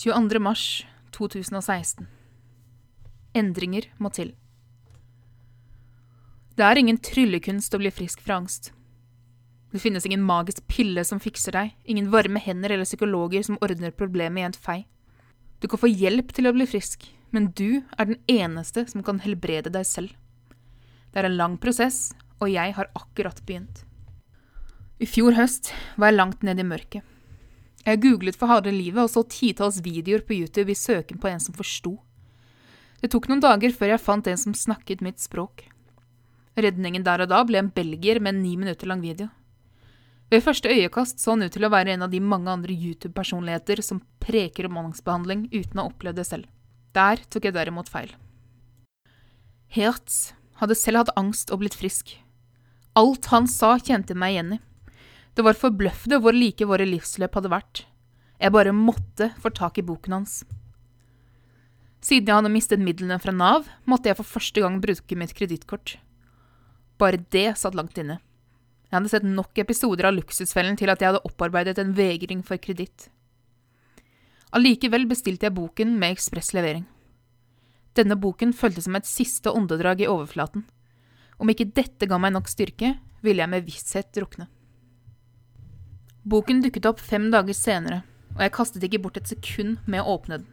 22. mars 2016. Endringer må til. Det er ingen tryllekunst å bli frisk fra angst. Det finnes ingen magisk pille som fikser deg, ingen varme hender eller psykologer som ordner problemet i en fei. Du kan få hjelp til å bli frisk, men du er den eneste som kan helbrede deg selv. Det er en lang prosess, og jeg har akkurat begynt. I fjor høst var jeg langt ned i mørket. Jeg googlet for harde livet og så titalls videoer på YouTube i søken på en som forsto. Det tok noen dager før jeg fant en som snakket mitt språk. Redningen der og da ble en belgier med en ni minutter lang video. Ved første øyekast så han ut til å være en av de mange andre YouTube-personligheter som preker om angstbehandling uten å ha opplevd det selv. Der tok jeg derimot feil. Hertz hadde selv hatt angst og blitt frisk. Alt han sa, kjente meg igjen i. Det var forbløffende hvor like våre livsløp hadde vært. Jeg bare måtte få tak i boken hans. Siden jeg hadde mistet midlene fra Nav, måtte jeg for første gang bruke mitt kredittkort. Bare det satt langt inne. Jeg hadde sett nok episoder av Luksusfellen til at jeg hadde opparbeidet en vegring for kreditt. Allikevel bestilte jeg boken med ekspresslevering. Denne boken føltes som et siste åndedrag i overflaten. Om ikke dette ga meg nok styrke, ville jeg med visshet drukne. Boken dukket opp fem dager senere, og jeg kastet ikke bort et sekund med å åpne den.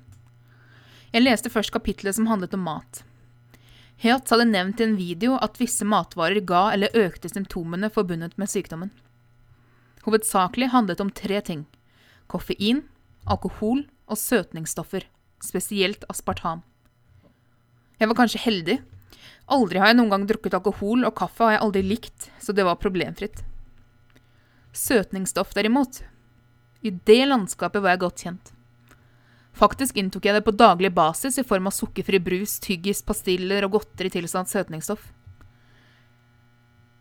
Jeg leste først kapitlet som handlet om mat. Hertz hadde nevnt i en video at visse matvarer ga eller økte symptomene forbundet med sykdommen. Hovedsakelig handlet det om tre ting – koffein, alkohol og søtningsstoffer, spesielt aspartam. Jeg var kanskje heldig. Aldri har jeg noen gang drukket alkohol, og kaffe har jeg aldri likt, så det var problemfritt. Søtningsstoff, derimot. I det landskapet var jeg godt kjent. Faktisk inntok jeg det på daglig basis i form av sukkerfri brus, tyggis, pastiller og godteri tilsatt søtningsstoff.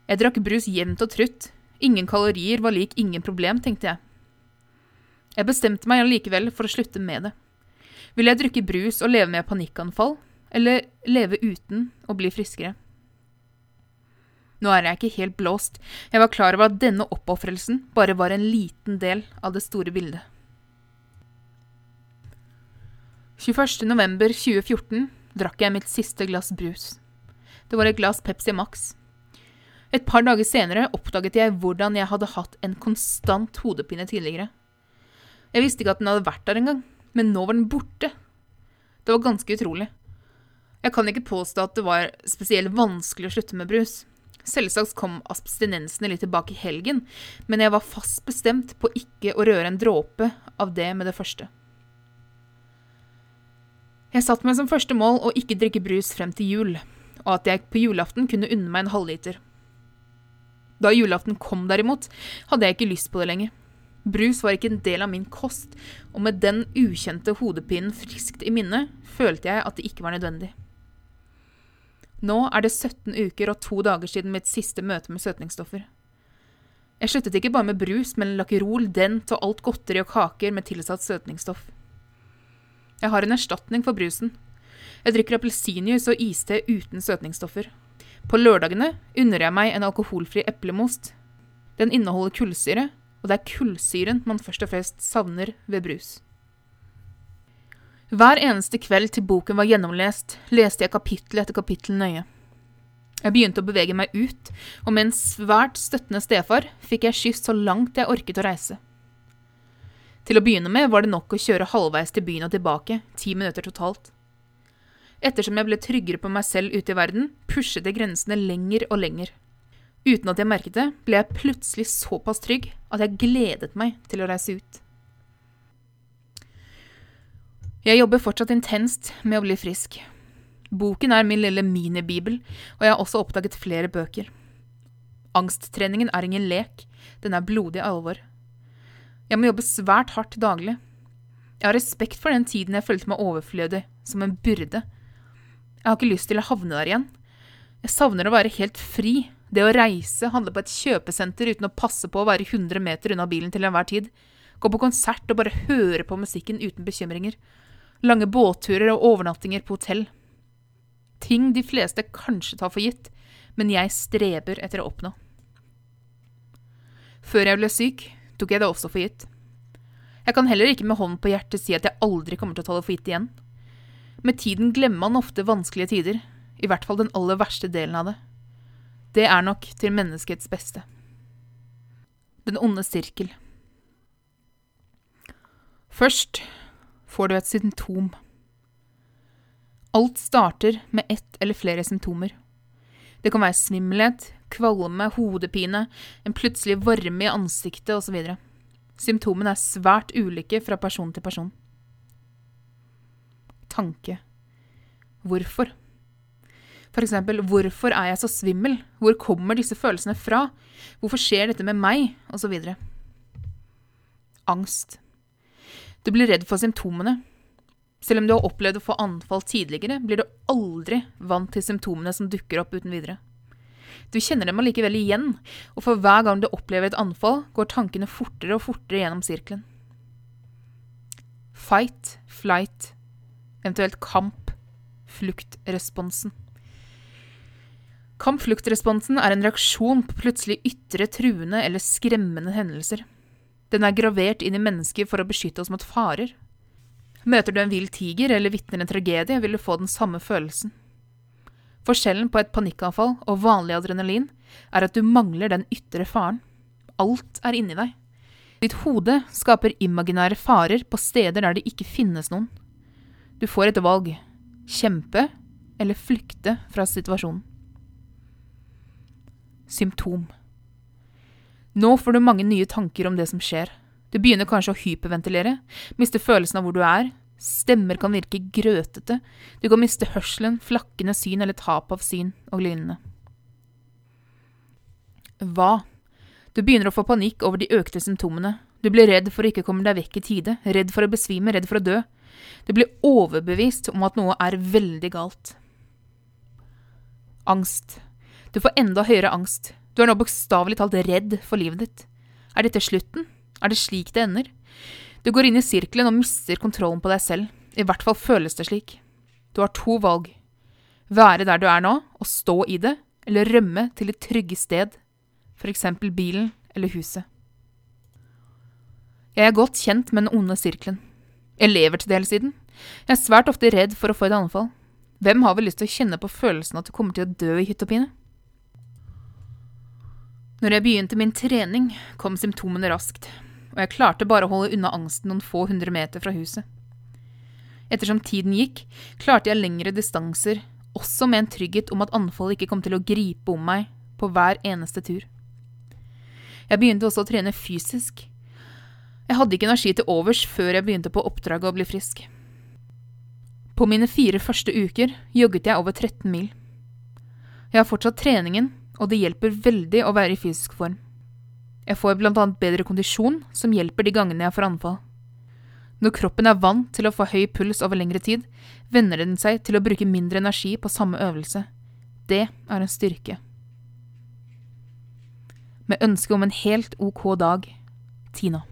Jeg drakk brus jevnt og trutt. Ingen kalorier var lik ingen problem, tenkte jeg. Jeg bestemte meg allikevel for å slutte med det. Ville jeg drikke brus og leve med panikkanfall, eller leve uten og bli friskere? Nå er jeg ikke helt blåst, jeg var klar over at denne oppofrelsen bare var en liten del av det store bildet. 21.11.2014 drakk jeg mitt siste glass brus. Det var et glass Pepsi Max. Et par dager senere oppdaget jeg hvordan jeg hadde hatt en konstant hodepine tidligere. Jeg visste ikke at den hadde vært der engang, men nå var den borte. Det var ganske utrolig. Jeg kan ikke påstå at det var spesielt vanskelig å slutte med brus. Selvsagt kom abstinensene litt tilbake i helgen, men jeg var fast bestemt på ikke å røre en dråpe av det med det første. Jeg satte meg som første mål å ikke drikke brus frem til jul, og at jeg på julaften kunne unne meg en halvliter. Da julaften kom, derimot, hadde jeg ikke lyst på det lenger. Brus var ikke en del av min kost, og med den ukjente hodepinen friskt i minne, følte jeg at det ikke var nødvendig. Nå er det 17 uker og to dager siden mitt siste møte med søtningsstoffer. Jeg sluttet ikke bare med brus, men Lakkerol, Dent og alt godteri og kaker med tilsatt søtningsstoff. Jeg har en erstatning for brusen. Jeg drikker appelsinjuice og iste uten søtningsstoffer. På lørdagene unner jeg meg en alkoholfri eplemost. Den inneholder kullsyre, og det er kullsyren man først og fremst savner ved brus. Hver eneste kveld til boken var gjennomlest, leste jeg kapittel etter kapittel nøye. Jeg begynte å bevege meg ut, og med en svært støttende stefar fikk jeg skyss så langt jeg orket å reise. Til å begynne med var det nok å kjøre halvveis til byen og tilbake, ti minutter totalt. Ettersom jeg ble tryggere på meg selv ute i verden, pushet jeg grensene lenger og lenger. Uten at jeg merket det, ble jeg plutselig såpass trygg at jeg gledet meg til å reise ut. Jeg jobber fortsatt intenst med å bli frisk. Boken er min lille minibibel, og jeg har også oppdaget flere bøker. Angsttreningen er ingen lek, den er blodig alvor. Jeg må jobbe svært hardt daglig. Jeg har respekt for den tiden jeg følte meg overflødig, som en byrde. Jeg har ikke lyst til å havne der igjen. Jeg savner å være helt fri. Det å reise, handle på et kjøpesenter uten å passe på å være 100 meter unna bilen til enhver tid. Gå på konsert og bare høre på musikken uten bekymringer lange båtturer og overnattinger på hotell. Ting de fleste kanskje tar for gitt, men jeg streber etter å oppnå. Før jeg ble syk, tok jeg det også for gitt. Jeg kan heller ikke med hånden på hjertet si at jeg aldri kommer til å ta det for gitt igjen. Med tiden glemmer man ofte vanskelige tider, i hvert fall den aller verste delen av det. Det er nok til menneskets beste. Den onde sirkel. Først får du et symptom. Alt starter med ett eller flere symptomer. Det kan være svimmelhet, kvalme, hodepine, en plutselig varme i ansiktet osv. Symptomene er svært ulike fra person til person. Tanke. Hvorfor? For eksempel, hvorfor er jeg så svimmel? Hvor kommer disse følelsene fra? Hvorfor skjer dette med meg? Og så videre. Angst. Du blir redd for symptomene. Selv om du har opplevd å få anfall tidligere, blir du aldri vant til symptomene som dukker opp uten videre. Du kjenner dem allikevel igjen, og for hver gang du opplever et anfall, går tankene fortere og fortere gjennom sirkelen. Fight, flight, eventuelt kamp, fluktresponsen. Kamp-fluktresponsen er en reaksjon på plutselig ytre truende eller skremmende hendelser. Den er gravert inn i mennesket for å beskytte oss mot farer. Møter du en vill tiger eller vitner en tragedie, vil du få den samme følelsen. Forskjellen på et panikkanfall og vanlig adrenalin er at du mangler den ytre faren. Alt er inni deg. Ditt hode skaper imaginære farer på steder der det ikke finnes noen. Du får et valg kjempe eller flykte fra situasjonen. Symptom. Nå får du mange nye tanker om det som skjer. Du begynner kanskje å hyperventilere, miste følelsen av hvor du er, Stemmer kan virke grøtete, du kan miste hørselen, flakkende syn eller tap av syn og lignende. Hva? Du begynner å få panikk over de økte symptomene. Du blir redd for å ikke komme deg vekk i tide, redd for å besvime, redd for å dø. Du blir overbevist om at noe er veldig galt. Angst. Du får enda høyere angst. Du er nå bokstavelig talt redd for livet ditt. Er dette slutten? Er det slik det ender? Du går inn i sirkelen og mister kontrollen på deg selv. I hvert fall føles det slik. Du har to valg. Være der du er nå, og stå i det, eller rømme til et trygge sted, for eksempel bilen eller huset. Jeg er godt kjent med den onde sirkelen. Jeg lever til dels i den. Jeg er svært ofte redd for å få et anfall. Hvem har vel lyst til å kjenne på følelsen at du kommer til å dø i hytt og pine? Når jeg begynte min trening, kom symptomene raskt og jeg klarte bare å holde unna angsten noen få hundre meter fra huset. Ettersom tiden gikk, klarte jeg lengre distanser, også med en trygghet om at anfallet ikke kom til å gripe om meg på hver eneste tur. Jeg begynte også å trene fysisk. Jeg hadde ikke energi til overs før jeg begynte på oppdraget å bli frisk. På mine fire første uker jogget jeg over 13 mil. Jeg har fortsatt treningen, og det hjelper veldig å være i fysisk form. Jeg får blant annet bedre kondisjon, som hjelper de gangene jeg får anfall. Når kroppen er vant til å få høy puls over lengre tid, venner den seg til å bruke mindre energi på samme øvelse. Det er en styrke. Med ønske om en helt ok dag, Tina.